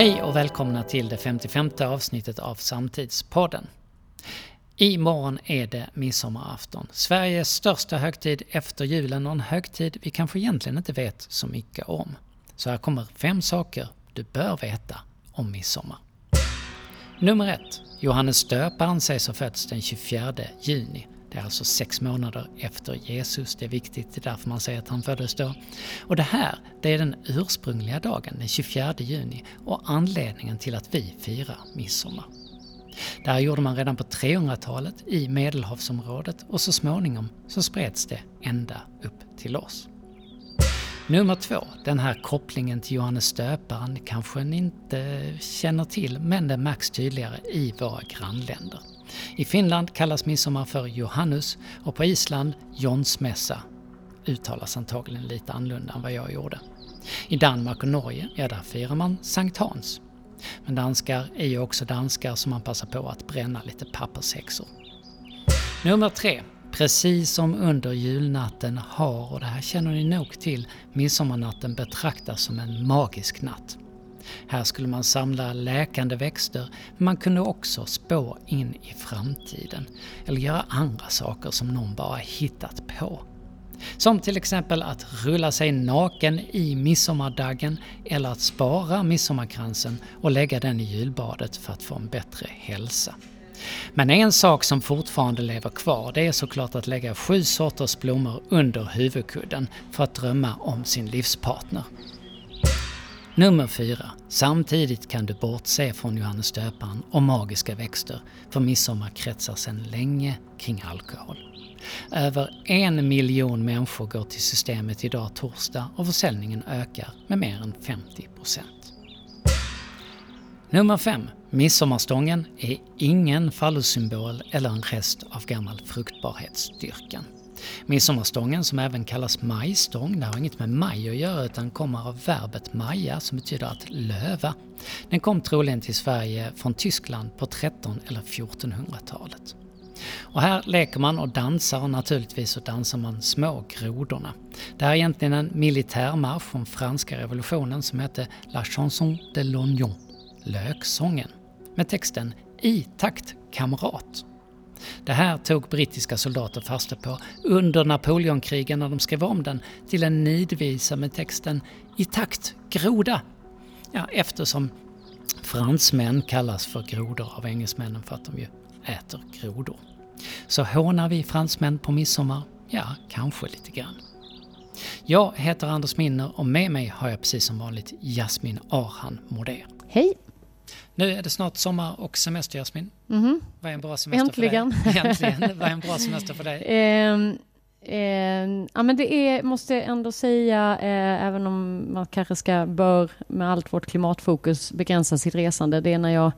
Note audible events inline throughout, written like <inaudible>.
Hej och välkomna till det 55 avsnittet av Samtidspodden. Imorgon är det midsommarafton, Sveriges största högtid efter julen och en högtid vi kanske egentligen inte vet så mycket om. Så här kommer fem saker du bör veta om midsommar. Nummer ett. Johannes döparen sägs ha fötts den 24 juni. Det är alltså sex månader efter Jesus. Det är viktigt, det är därför man säger att han föddes då. Och det här, det är den ursprungliga dagen, den 24 juni, och anledningen till att vi firar midsommar. Det här gjorde man redan på 300-talet i Medelhavsområdet och så småningom så spreds det ända upp till oss. Nummer två, den här kopplingen till Johannes döparen kanske ni inte känner till men det märks tydligare i våra grannländer. I Finland kallas midsommar för Johannus och på Island Jonsmässa. Uttalas antagligen lite annorlunda än vad jag gjorde. I Danmark och Norge, ja där firar man Sankt Hans. Men danskar är ju också danskar så man passar på att bränna lite pappershäxor. Nummer tre. Precis som under julnatten har, och det här känner ni nog till, midsommarnatten betraktas som en magisk natt. Här skulle man samla läkande växter, men man kunde också spå in i framtiden. Eller göra andra saker som någon bara hittat på. Som till exempel att rulla sig naken i midsommardaggen eller att spara midsommarkransen och lägga den i julbadet för att få en bättre hälsa. Men en sak som fortfarande lever kvar det är såklart att lägga sju sorters blommor under huvudkudden för att drömma om sin livspartner. Nummer 4. Samtidigt kan du bortse från Johannes döparen och magiska växter, för midsommar kretsar sedan länge kring alkohol. Över en miljon människor går till systemet idag torsdag och försäljningen ökar med mer än 50% Nummer 5. Midsommarstången är ingen fallosymbol eller en rest av gammal fruktbarhetsdyrkan. Midsommarstången, som även kallas majstång, det har inget med maj att göra utan kommer av verbet maja som betyder att löva. Den kom troligen till Sverige från Tyskland på 13 eller 1400-talet. Och här leker man och dansar och naturligtvis så dansar man Små grodorna. Det här är egentligen en militärmarsch från franska revolutionen som hette La chanson de l'oignon, Löksången, med texten I takt kamrat. Det här tog brittiska soldater fasta på under Napoleonkrigen när de skrev om den till en nidvisa med texten I takt groda. Ja, eftersom fransmän kallas för grodor av engelsmännen för att de ju äter grodor. Så hånar vi fransmän på midsommar? Ja, kanske lite grann. Jag heter Anders Minner och med mig har jag precis som vanligt Jasmin Arhan Moder. Hej! Nu är det snart sommar och semester Jasmin. Mm. Vad är en bra semester Äntligen. för dig? <laughs> <laughs> Äntligen! Vad är en bra semester för dig? Eh, eh, ja, men det är, måste jag ändå säga, eh, även om man kanske ska, bör med allt vårt klimatfokus begränsa sitt resande, det är när jag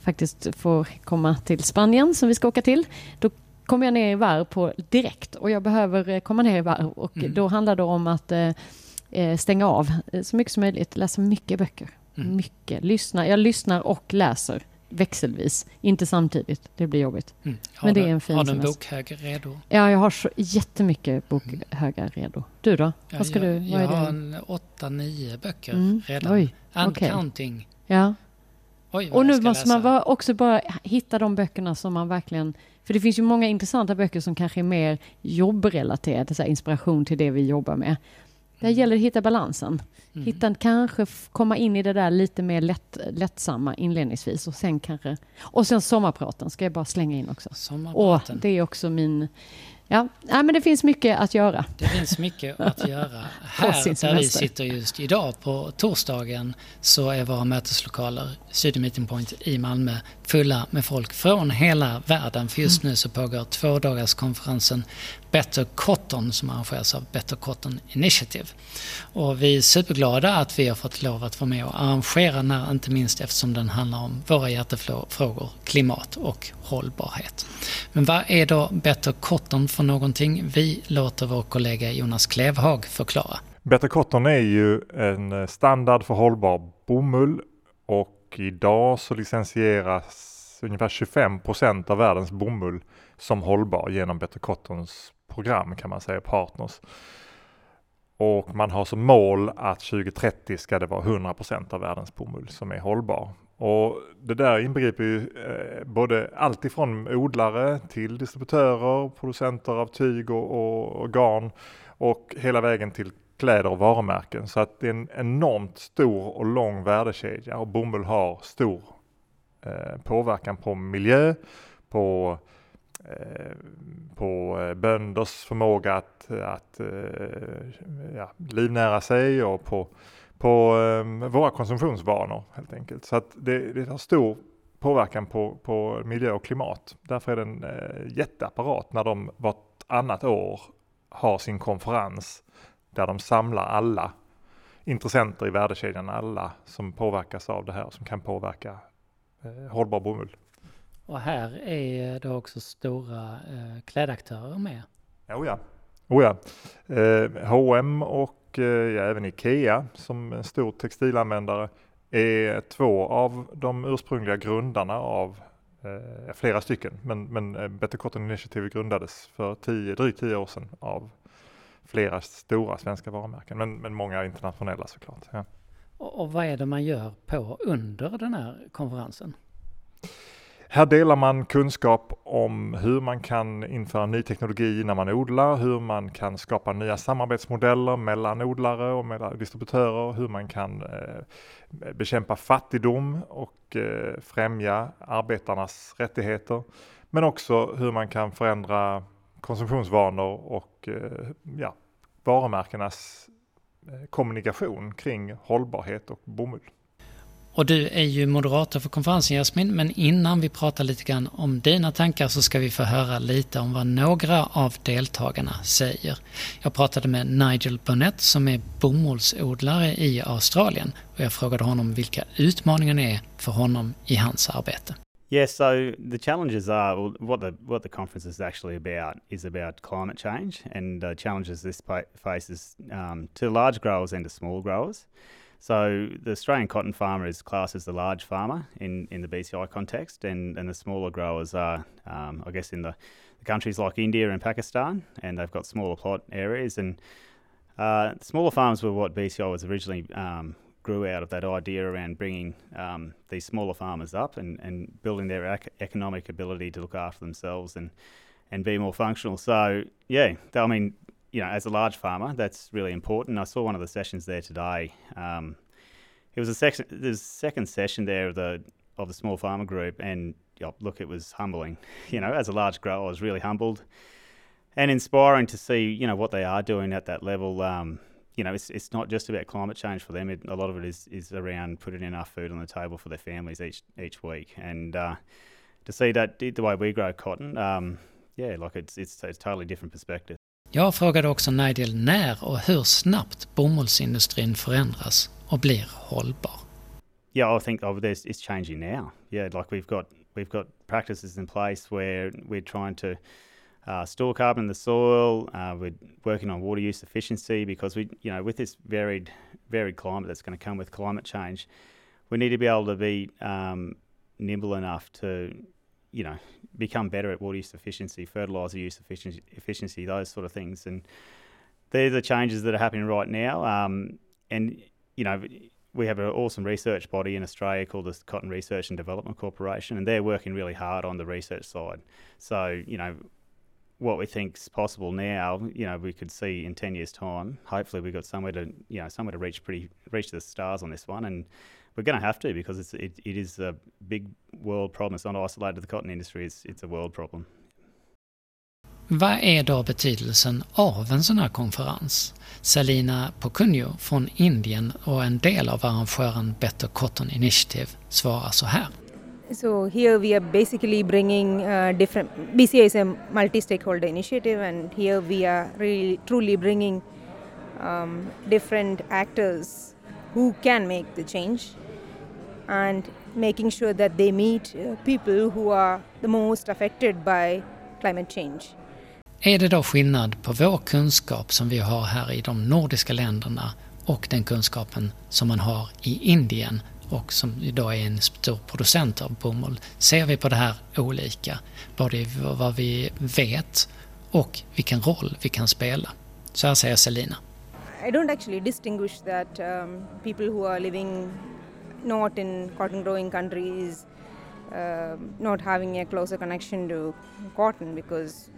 faktiskt får komma till Spanien som vi ska åka till. Då kommer jag ner i varv på direkt och jag behöver eh, komma ner i varv och mm. då handlar det om att eh, stänga av så mycket som möjligt, läsa mycket böcker. Mm. Mycket. Lyssna. Jag lyssnar och läser växelvis, inte samtidigt. Det blir jobbigt. Mm. Men det är en fin Har du en bokhög redo? Ja, jag har så jättemycket bokhögar redo. Du då? Ja, Vad ska jag, du? Vad jag har en åtta, nio böcker mm. redan. Oj, Uncounting. Okay. Ja. Oj, och nu måste läsa. man också bara hitta de böckerna som man verkligen... För det finns ju många intressanta böcker som kanske är mer jobbrelaterade, så inspiration till det vi jobbar med. Där mm. gäller det att hitta balansen. Mm. Hitta, kanske komma in i det där lite mer lätt, lättsamma inledningsvis och sen kanske... Och sen sommarpraten ska jag bara slänga in också. Sommarpraten. Och det är också min Ja, ja men det finns mycket att göra. Det finns mycket att <laughs> göra. Här där vi sitter just idag på torsdagen så är våra möteslokaler, Studio Meeting Point i Malmö, fulla med folk från hela världen. För just mm. nu så pågår två dagars konferensen Better Cotton som arrangeras av Better Cotton Initiative. Och vi är superglada att vi har fått lov att vara med och arrangera den här, inte minst eftersom den handlar om våra hjärtefrågor, klimat och hållbarhet. Men vad är då Better Cotton för någonting? Vi låter vår kollega Jonas Klevhag förklara. Better Cotton är ju en eh, standard för hållbar bomull och idag så licensieras ungefär 25 procent av världens bomull som hållbar genom Better Cottons program kan man säga, partners. Och man har som mål att 2030 ska det vara 100 procent av världens bomull som är hållbar. Och det där inbegriper ju eh, både allt ifrån odlare till distributörer, producenter av tyg och, och, och garn och hela vägen till kläder och varumärken. Så att det är en enormt stor och lång värdekedja och bomull har stor eh, påverkan på miljö, på, eh, på eh, bönders förmåga att, att eh, ja, livnära sig och på, på eh, våra konsumtionsvanor helt enkelt. Så att det, det har stor påverkan på, på miljö och klimat. Därför är det en eh, jätteapparat när de vartannat år har sin konferens där de samlar alla intressenter i värdekedjan, alla som påverkas av det här, som kan påverka eh, hållbar bomull. Och här är det också stora eh, klädaktörer med. Oh ja, oh ja. Eh, H&M och och eh, ja, även Ikea som en stor textilanvändare är två av de ursprungliga grundarna av eh, flera stycken, men, men eh, Better Cotton Initiative grundades för tio, drygt tio år sedan av flera stora svenska varumärken, men, men många internationella såklart. Ja. Och, och vad är det man gör på under den här konferensen? Här delar man kunskap om hur man kan införa ny teknologi när man odlar, hur man kan skapa nya samarbetsmodeller mellan odlare och mellan distributörer, hur man kan eh, bekämpa fattigdom och eh, främja arbetarnas rättigheter. Men också hur man kan förändra konsumtionsvanor och eh, ja, varumärkenas eh, kommunikation kring hållbarhet och bomull. Och du är ju moderator för konferensen Jasmin, men innan vi pratar lite grann om dina tankar så ska vi få höra lite om vad några av deltagarna säger. Jag pratade med Nigel Burnett som är bomullsodlare i Australien och jag frågade honom vilka utmaningarna är för honom i hans arbete. Yeah, so the challenges are well, what the what the conference is actually about is about climate change and the challenges this faces um, to large growers and to small growers. So the Australian cotton farmer is classed as the large farmer in, in the BCI context, and, and the smaller growers are, um, I guess, in the, the, countries like India and Pakistan, and they've got smaller plot areas. And uh, smaller farms were what BCI was originally um, grew out of that idea around bringing um, these smaller farmers up and, and building their ac- economic ability to look after themselves and and be more functional. So yeah, I mean, you know, as a large farmer, that's really important. I saw one of the sessions there today. Um, it was a section. A second session there of the of the small farmer group, and you know, look, it was humbling. <laughs> You know, as a large grower, I was really humbled and inspiring to see you know what they are doing at that level. Um, you know, it's, it's not just about climate change for them. It, a lot of it is, is around putting enough food on the table for their families each each week. And uh, to see that the way we grow cotton, um, yeah, like it's, it's, it's a totally different perspective. Jag frågade också Nigel när och hur snabbt bomullsindustrin förändras och blir hållbar. Yeah, I think oh, it's changing now. Yeah, like we've got we've got practices in place where we're trying to uh, store carbon in the soil. Uh, we're working on water use efficiency because we, you know, with this varied varied climate that's going to come with climate change, we need to be able to be um, nimble enough to, you know, become better at water use efficiency, fertilizer use efficiency, efficiency those sort of things. And they're the changes that are happening right now. Um, and you know, we have an awesome research body in Australia called the Cotton Research and Development Corporation, and they're working really hard on the research side. So, you know, what we think's possible now, you know, we could see in ten years' time. Hopefully, we've got somewhere to, you know, somewhere to reach pretty reach the stars on this one, and we're going to have to because it's it, it is a big world problem. It's not isolated to the cotton industry. It's it's a world problem. Vad är då betydelsen av en sån här konferens? Selina Pokunjo från Indien och en del av arrangören Better Cotton Initiative svarar så här. So here we are basically bringing uh, different. BCA is a multi-stakeholder initiative, and here we are really truly bringing um, different actors who can make the change, and making sure that they meet uh, people who are the most affected by climate change. Är det då skillnad på vår kunskap som vi har här i de nordiska länderna och den kunskapen som man har i Indien och som idag är en stor producent av bomull, ser vi på det här olika. Både vad vi vet och vilken roll vi kan spela. Så här säger Selina. I don't actually distinguish that um, people who are living not in cotton growing countries uh, not having a closer connection to cotton because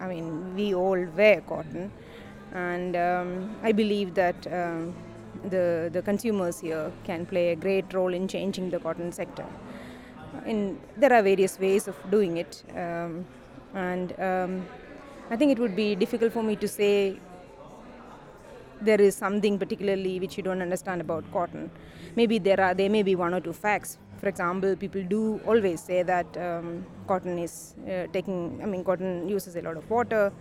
I mean we all wear cotton and um, I believe that um, the the consumers here can play a great role in changing the cotton sector. In there are various ways of doing it, um, and um, I think it would be difficult for me to say there is something particularly which you don't understand about cotton. Maybe there are there may be one or two facts. For example, people do always say that um, cotton is uh, taking. I mean, cotton uses a lot of water.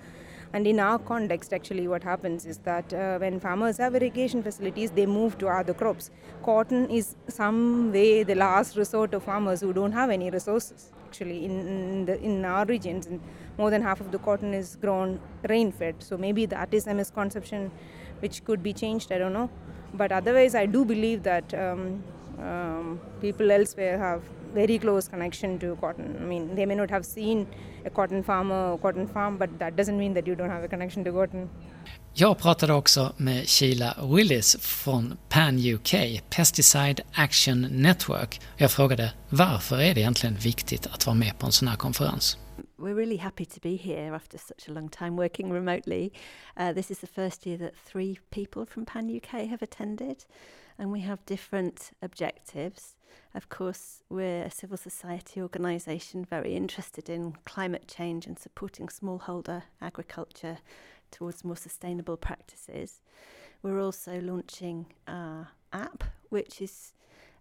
And in our context, actually, what happens is that uh, when farmers have irrigation facilities, they move to other crops. Cotton is some way the last resort of farmers who don't have any resources. Actually, in in, the, in our regions, more than half of the cotton is grown rain-fed. So maybe that is a misconception which could be changed. I don't know, but otherwise, I do believe that um, um, people elsewhere have very close connection to cotton. I mean, they may not have seen a cotton farmer or cotton farm, but that doesn't mean that you don't have a connection to cotton. Jag pratade också med Sheila Willis från PAN UK, Pesticide Action Network. Jag frågade varför är det egentligen viktigt att vara med på en sån här konferens? We're really happy to be here after such a long time working remotely. Uh, this is the first year that three people from PAN UK have attended, and we have different objectives. Of course, we're a civil society organisation very interested in climate change and supporting smallholder agriculture towards more sustainable practices. We're also launching our app, which is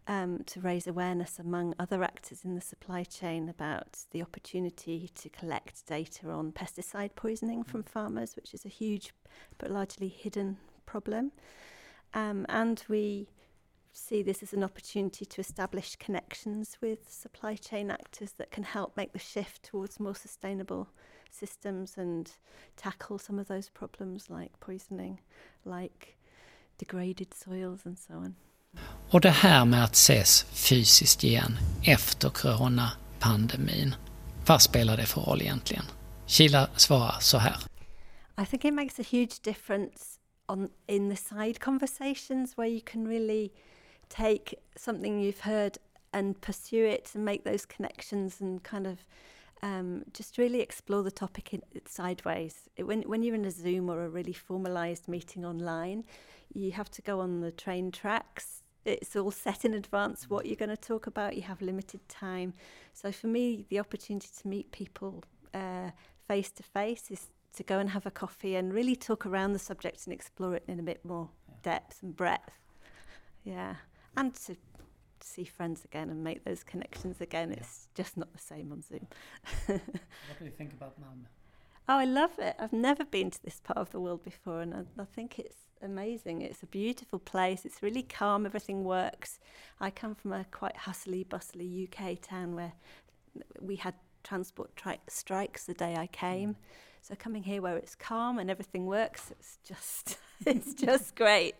um, to raise awareness among other actors in the supply chain about the opportunity to collect data on pesticide poisoning from farmers, which is a huge but largely hidden problem. Um, and we see this as an opportunity to establish connections with supply chain actors that can help make the shift towards more sustainable systems and tackle some of those problems like poisoning, like degraded soils and so on. Och det här med att ses fysiskt igen efter coronapandemin, vad spelar det för roll egentligen? Kila svarar så här. I think it makes a huge difference on in the side conversations where you can really take something you've heard and pursue it and make those connections and kind of um, just really explore the topic in, sideways. It, when, when you're in a Zoom or a really formalized meeting online, you have to go on the train tracks. It's all set in advance what you're going to talk about. You have limited time. So for me, the opportunity to meet people uh, face to face is to go and have a coffee and really talk around the subject and explore it in a bit more depth and breadth. Yeah. and to see friends again and make those connections again. Yeah. It's just not the same on Zoom. <laughs> what do you think about Malmö? Oh, I love it. I've never been to this part of the world before, and I, I, think it's amazing. It's a beautiful place. It's really calm. Everything works. I come from a quite hustly, bustly UK town where we had transport tri- strikes the day I came. Mm. So coming here where it's calm and everything works, it's just <laughs> it's just great.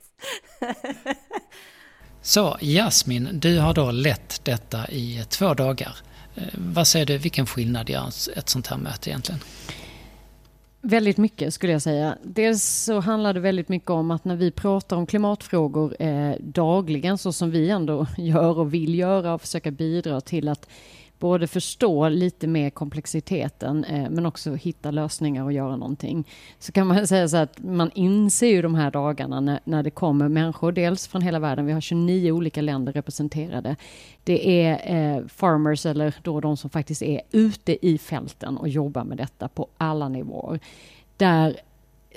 <laughs> Så Jasmin, du har då lett detta i två dagar. Eh, vad säger du, vilken skillnad gör ett sånt här möte egentligen? Väldigt mycket skulle jag säga. Dels så handlar det väldigt mycket om att när vi pratar om klimatfrågor eh, dagligen så som vi ändå <laughs> gör och vill göra och försöka bidra till att både förstå lite mer komplexiteten eh, men också hitta lösningar och göra någonting. Så kan man <laughs> säga så att man inser ju de här dagarna när, när det kommer människor, dels från hela världen, vi har 29 olika länder representerade. Det är eh, farmers eller då de som faktiskt är ute i fälten och jobbar med detta på alla nivåer. Där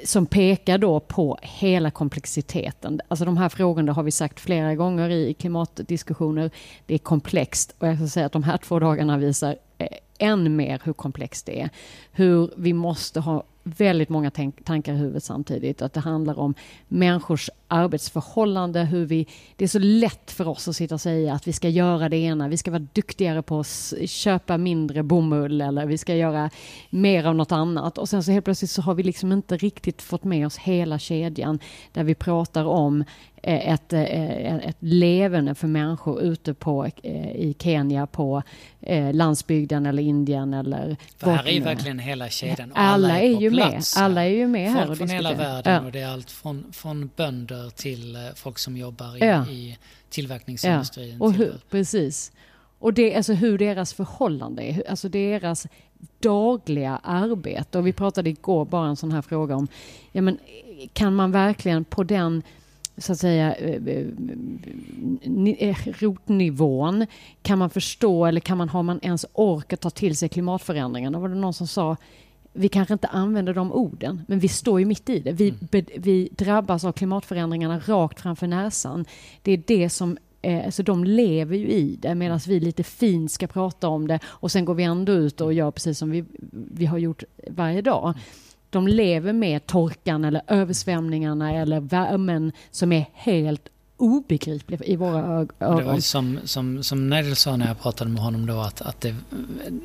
som pekar då på hela komplexiteten. Alltså de här frågorna har vi sagt flera gånger i klimatdiskussioner. Det är komplext och jag ska säga att de här två dagarna visar eh, än mer hur komplext det är. Hur vi måste ha väldigt många tankar i huvudet samtidigt. Att det handlar om människors arbetsförhållande, hur vi... Det är så lätt för oss att sitta och säga att vi ska göra det ena, vi ska vara duktigare på att köpa mindre bomull eller vi ska göra mer av något annat. Och sen så helt plötsligt så har vi liksom inte riktigt fått med oss hela kedjan där vi pratar om eh, ett, eh, ett levande för människor ute på, eh, i Kenya på landsbygden eller Indien eller... För här är ju verkligen hela kedjan. Alla, är ju ju med. Alla är ju med här Folk och från hela världen Ja. och det är allt från, från bönder till eh, folk som jobbar i, Ja. i tillverkningsindustrin. Och till, hur, precis. Och det, alltså hur deras förhållande är, alltså deras dagliga arbete. Och vi pratade igår bara en sån här fråga om, ja men kan man verkligen på den så att säga eh, eh, rotnivån, kan man förstå eller kan man, har man ens ork att ta till sig klimatförändringarna? Var det någon som sa vi kanske inte använder de orden, men vi står ju mitt i det. Vi, be, vi drabbas av klimatförändringarna rakt framför näsan. Det är det som Eh, alltså de lever ju i det medan vi lite fint ska prata om det och sen går vi ändå ut och gör precis som vi, vi har gjort varje dag. De lever med torkan eller översvämningarna eller värmen som är helt obegriplig i våra ö- Det var ögon. som, som, som Nedel sa när jag pratade med honom då att, att det,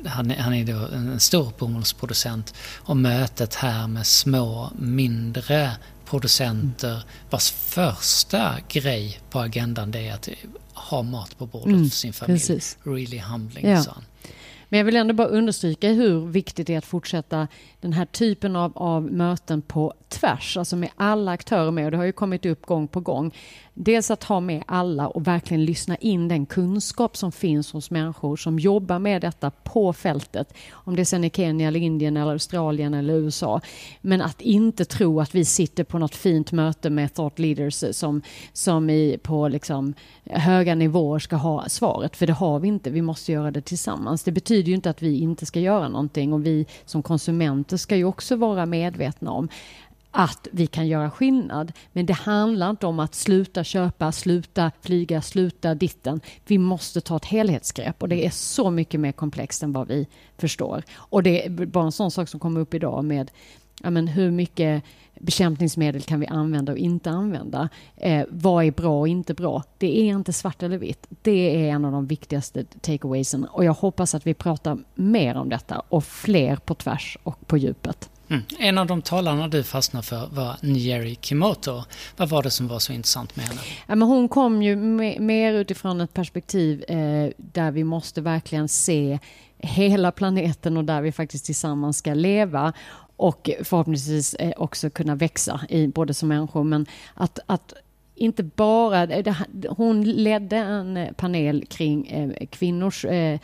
han, han är då en stor bomullsproducent och mötet här med små, mindre producenter vars första grej på agendan det är att ha mat på bordet Mm, för sin familj. precis. Really humbling, Ja. sa han. Men jag vill ändå bara understryka hur viktigt det är att fortsätta den här typen av, av möten på tvärs, alltså med alla aktörer med. Och det har ju kommit upp gång på gång. Dels att ha med alla och verkligen lyssna in den kunskap som finns hos människor som jobbar med detta på fältet. Om det sen är Kenya, eller Indien, eller Australien eller USA. Men att inte tro att vi sitter på något fint möte med thought leaders som, som i, på liksom höga nivåer ska ha svaret. För det har vi inte. Vi måste göra det tillsammans. Det betyder ju inte att vi inte ska göra någonting och vi som konsumenter ska ju också vara medvetna om att vi kan göra skillnad. Men det handlar inte om att sluta köpa, sluta flyga, sluta ditten. Vi måste ta ett helhetsgrepp och det är så mycket mer komplext än vad vi förstår. Och det är bara en sån sak som kommer upp idag med ja, men hur mycket bekämpningsmedel kan vi använda och inte använda? Eh, vad är bra och inte bra? Det är inte svart eller vitt. Det är en av de viktigaste takeawaysen och jag hoppas att vi pratar mer om detta och fler på tvärs och på djupet. Mm. En av de talarna du fastnade för var Njeri Kimoto. Vad var det som var så intressant med henne? Ja, men hon kom ju me- mer utifrån ett perspektiv eh, där vi måste verkligen se hela planeten och där vi faktiskt tillsammans ska leva och förhoppningsvis eh, också kunna växa i både som människor men att, att inte bara, eh, det, hon ledde en eh, panel kring eh, kvinnors eh,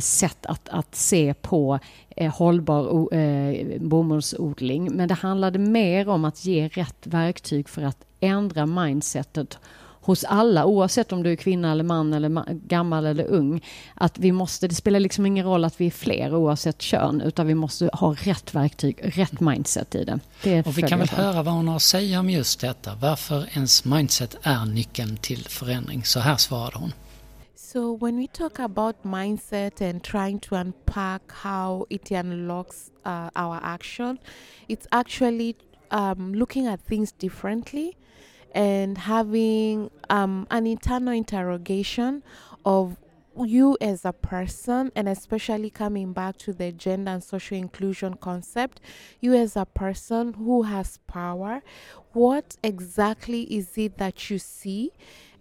sätt att, att se på eh, hållbar eh, bomullsodling. Men det handlade mer om att ge rätt verktyg för att ändra mindsetet hos alla, oavsett om du är kvinna eller man eller ma- gammal eller ung. Att vi måste, det spelar liksom ingen roll att vi är fler oavsett kön, utan vi måste ha rätt verktyg, rätt mindset i det. det Och vi kan väl höra vad hon har att säga om just detta. Varför ens mindset är nyckeln till förändring. Så här svarade hon. So, when we talk about mindset and trying to unpack how it unlocks uh, our action, it's actually um, looking at things differently and having um, an internal interrogation of you as a person, and especially coming back to the gender and social inclusion concept, you as a person who has power, what exactly is it that you see?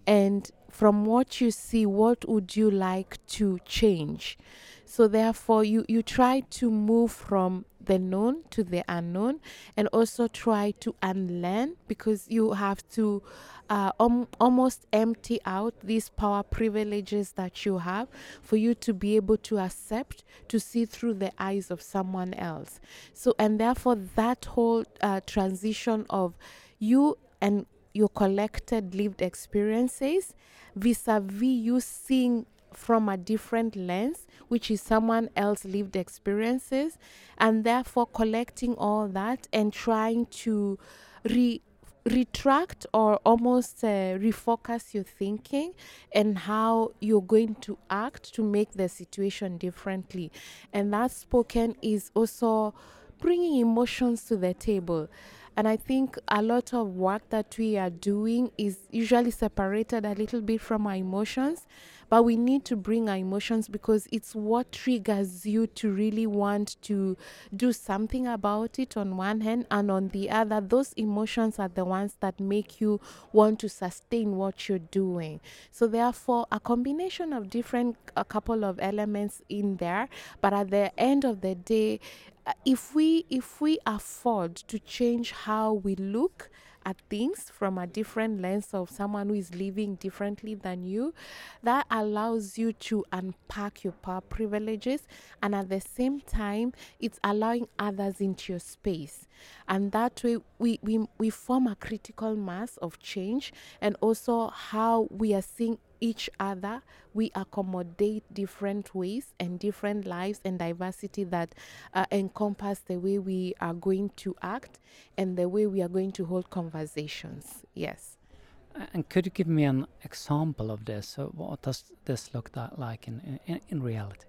And from what you see, what would you like to change? So therefore, you you try to move from the known to the unknown, and also try to unlearn because you have to uh, um, almost empty out these power privileges that you have for you to be able to accept to see through the eyes of someone else. So and therefore, that whole uh, transition of you and your collected lived experiences vis-a-vis you seeing from a different lens which is someone else lived experiences and therefore collecting all that and trying to re retract or almost uh, refocus your thinking and how you're going to act to make the situation differently. And that spoken is also bringing emotions to the table And I think a lot of work that we are doing is usually separated a little bit from our emotions. But we need to bring our emotions because it's what triggers you to really want to do something about it on one hand, and on the other, those emotions are the ones that make you want to sustain what you're doing. So, therefore, a combination of different, a couple of elements in there, but at the end of the day, uh, if we if we afford to change how we look at things from a different lens of someone who is living differently than you, that allows you to unpack your power privileges. And at the same time, it's allowing others into your space. And that way, we, we, we form a critical mass of change and also how we are seeing each other, we accommodate different ways and different lives and diversity that uh, encompass the way we are going to act and the way we are going to hold conversations. Yes. And could you give me an example of this? So what does this look like in, in, in reality?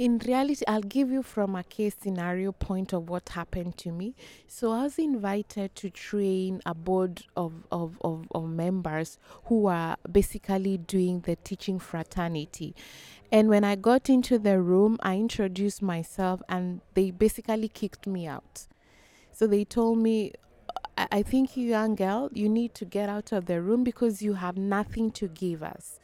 In reality, I'll give you from a case scenario point of what happened to me. So I was invited to train a board of, of, of, of members who are basically doing the teaching fraternity. And when I got into the room, I introduced myself and they basically kicked me out. So they told me, I, I think you young girl, you need to get out of the room because you have nothing to give us.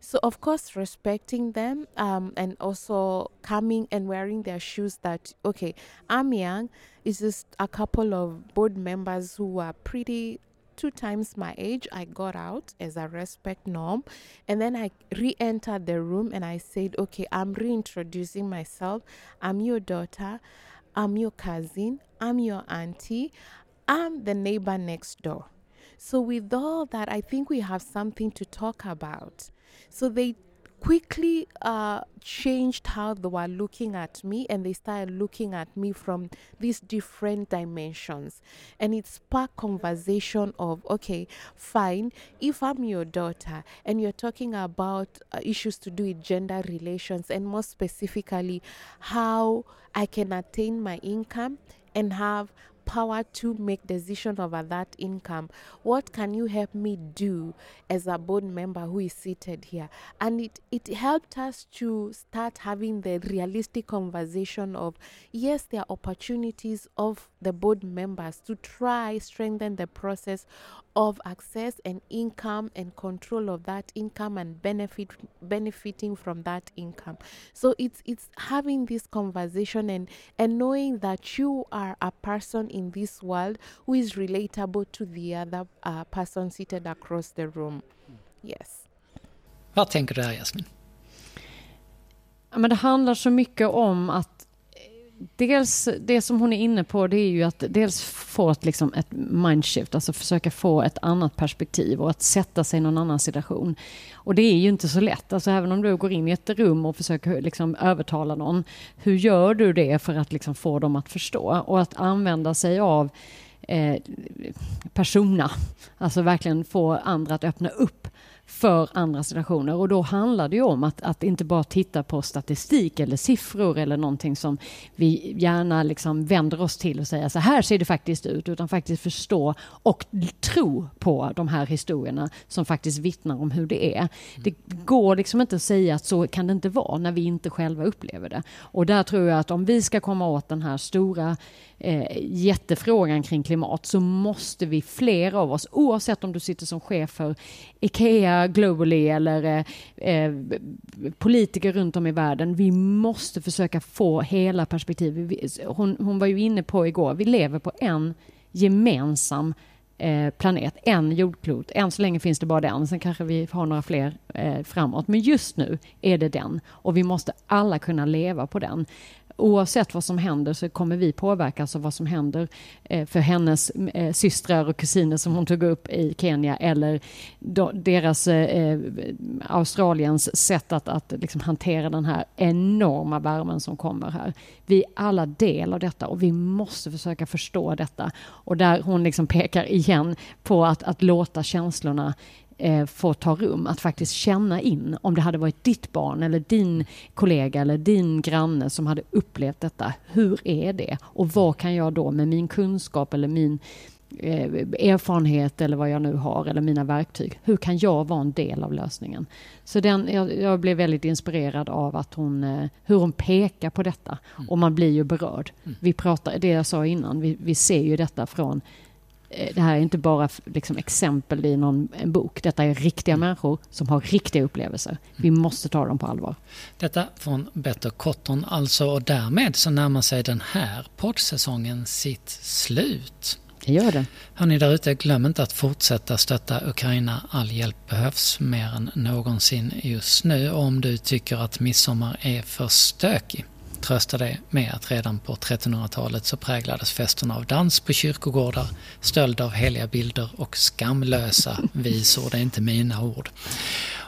So, of course, respecting them um, and also coming and wearing their shoes that, okay, I'm young, it's just a couple of board members who are pretty two times my age. I got out as a respect norm. And then I re entered the room and I said, okay, I'm reintroducing myself. I'm your daughter. I'm your cousin. I'm your auntie. I'm the neighbor next door. So, with all that, I think we have something to talk about. So they quickly uh, changed how they were looking at me and they started looking at me from these different dimensions. And it sparked conversation of okay fine if i'm your daughter and you're talking about uh, issues to do with gender relations and more specifically how i can attain my income and have power to make decision over that income what can you help me do as a board member who is seated here? And it it helped us to start having the realistic conversation of yes there are opportunities of the board members to try strengthen the process of access and income and control of that income and benefit benefiting from that income. So it's it's having this conversation and and knowing that you are a person in this world who is relatable to the other uh, person seated across the room. Yes. Vad tänker du där Jasmin? Men det handlar så mycket om att dels det som hon är inne på det är ju att dels få ett, liksom ett mindshift, alltså försöka få ett annat perspektiv och att sätta sig i någon annan situation. Och det är ju inte så lätt, alltså även om du går in i ett rum och försöker liksom övertala någon, hur gör du det för att liksom få dem att förstå? Och att använda sig av eh, persona, alltså verkligen få andra att öppna upp för andra situationer. Och då handlar det ju om att, att inte bara titta på statistik eller siffror eller någonting som vi gärna liksom vänder oss till och säger så här ser det faktiskt ut, utan faktiskt förstå och tro på de här historierna som faktiskt vittnar om hur det är. Det går liksom inte att säga att så kan det inte vara när vi inte själva upplever det. Och där tror jag att om vi ska komma åt den här stora eh, jättefrågan kring klimat så måste vi, fler av oss, oavsett om du sitter som chef för IKEA globally eller eh, eh politiker runt om i världen, vi måste försöka få hela perspektivet. Hon, hon var ju inne på igår, vi lever på en gemensam eh, planet, en jordklot. Än så länge finns det bara den, sen kanske vi har några fler eh, framåt. Men just nu är det den och vi måste alla kunna leva på den oavsett vad som händer så kommer vi påverkas av vad som händer eh, för hennes eh, systrar och kusiner som hon tog upp i Kenya eller deras eh, Australiens sätt att, att liksom hantera den här enorma värmen som kommer här. Vi är alla del av detta och vi måste försöka förstå detta. Och där hon liksom pekar igen på att, att låta känslorna eh, får ta rum. Att faktiskt känna in om det hade varit ditt barn eller din kollega eller din granne som hade upplevt detta. Hur är det? Och vad kan jag då med min kunskap eller min eh, erfarenhet eller vad jag nu har eller mina verktyg. Hur kan jag vara en del av lösningen? Så den, jag, jag blev väldigt inspirerad av att hon, eh, hur hon pekar på detta. Mm. Och man blir ju berörd. Vi pratar, det jag sa innan, vi, vi ser ju detta från det här är inte bara liksom, exempel i någon en bok. Detta är riktiga människor som har riktiga upplevelser. Vi måste ta dem på allvar. Detta från Better Cotton alltså och därmed så närmar sig den här poddsäsongen sitt slut. Det gör det. Hörni där ute, glöm inte att fortsätta stötta Ukraina. All hjälp behövs mer än någonsin just nu. Om du tycker att midsommar är för stökig, trösta det med att redan på 1300-talet så präglades festerna av dans på kyrkogårdar, stöld av heliga bilder och skamlösa visor. Det är inte mina ord.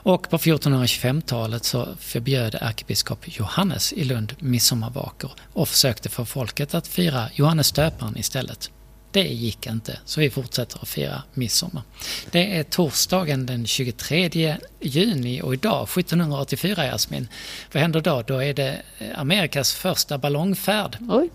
Och på 1425-talet så förbjöd ärkebiskop Johannes i Lund midsommarvakor och försökte få folket att fira Johannes döparen istället. Det gick inte, så vi fortsätter att fira midsommar. Det är torsdagen den 23 juni och idag, 1784 Jasmin, vad händer då? Då är det Amerikas första ballongfärd. Oj,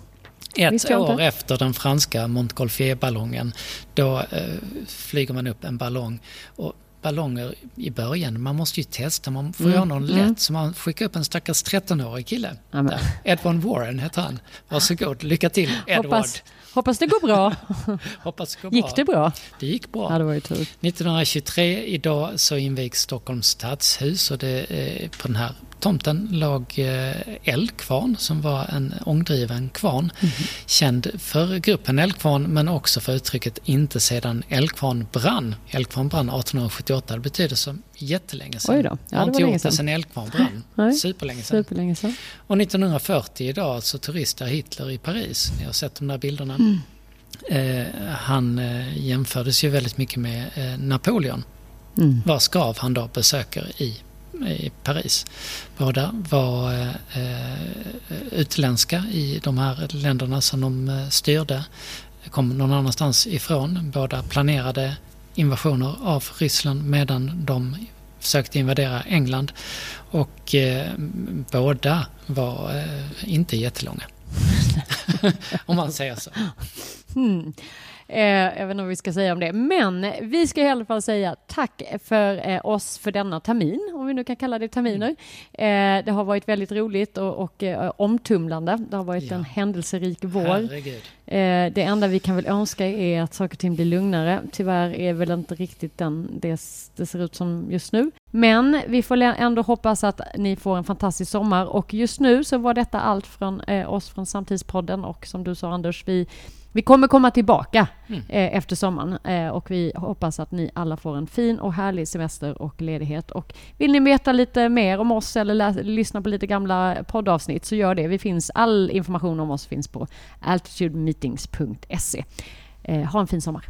Ett år inte. efter den franska Montgolfier-ballongen. Då eh, flyger man upp en ballong. Och ballonger i början, man måste ju testa, man får Mm, göra någon mm. lätt. Så man skickar upp en stackars 13-årig kille. Edward Warren heter han. Varsågod, lycka till Edward. hoppas, hoppas det går bra. <laughs> Hoppas det går bra. Gick det bra? Det gick bra. Ja, det var ju tur. 1923 idag så invigs Stockholms stadshus och det, på den här tomten låg eh, Eldkvarn som var en ångdriven kvarn. Mhm. Känd för gruppen Eldkvarn men också för uttrycket inte sedan Eldkvarn brann. Eldkvarn brann 1878, det betyder så jättelänge sedan. Oj då. Ja, har det inte var länge gjort det sedan. Eldkvarn brann. <laughs> Nej. Superlänge sedan. Superlänge sedan. Och 1940 idag så turistar Hitler i Paris. Ni har sett de där bilderna. Mm. Eh, han eh, jämfördes ju väldigt mycket med eh, Napoleon Mm. vars grav han då besöker i, i Paris. Båda var eh, utländska i de här länderna som de eh, styrde. Kom någon annanstans ifrån. Båda planerade invasioner av Ryssland medan de försökte invadera England. Och eh, båda var eh, inte jättelånga. <laughs> Om man säger så. Hmm. Eh, jag vet inte vad vi ska säga om det. Men vi ska i alla fall säga tack för eh, oss för denna termin, om vi nu kan kalla det terminer. Eh, det har varit väldigt roligt och, och omtumlande. Det har varit Ja. en händelserik vår. Det enda vi kan väl önska är att saker och ting blir lugnare. Tyvärr är väl inte riktigt den det, det ser ut som just nu. Men vi får ändå hoppas att ni får en fantastisk sommar och just nu så var detta allt från oss från Samtidspodden och som du sa Anders, vi, vi kommer komma tillbaka Mm. eh, efter sommaren eh, och vi hoppas att ni alla får en fin och härlig semester och ledighet. Och vill ni veta lite mer om oss eller lyssna på lite gamla poddavsnitt så gör det. Vi finns, all information om oss finns på altitudemeetings.se. Eh, ha en fin sommar.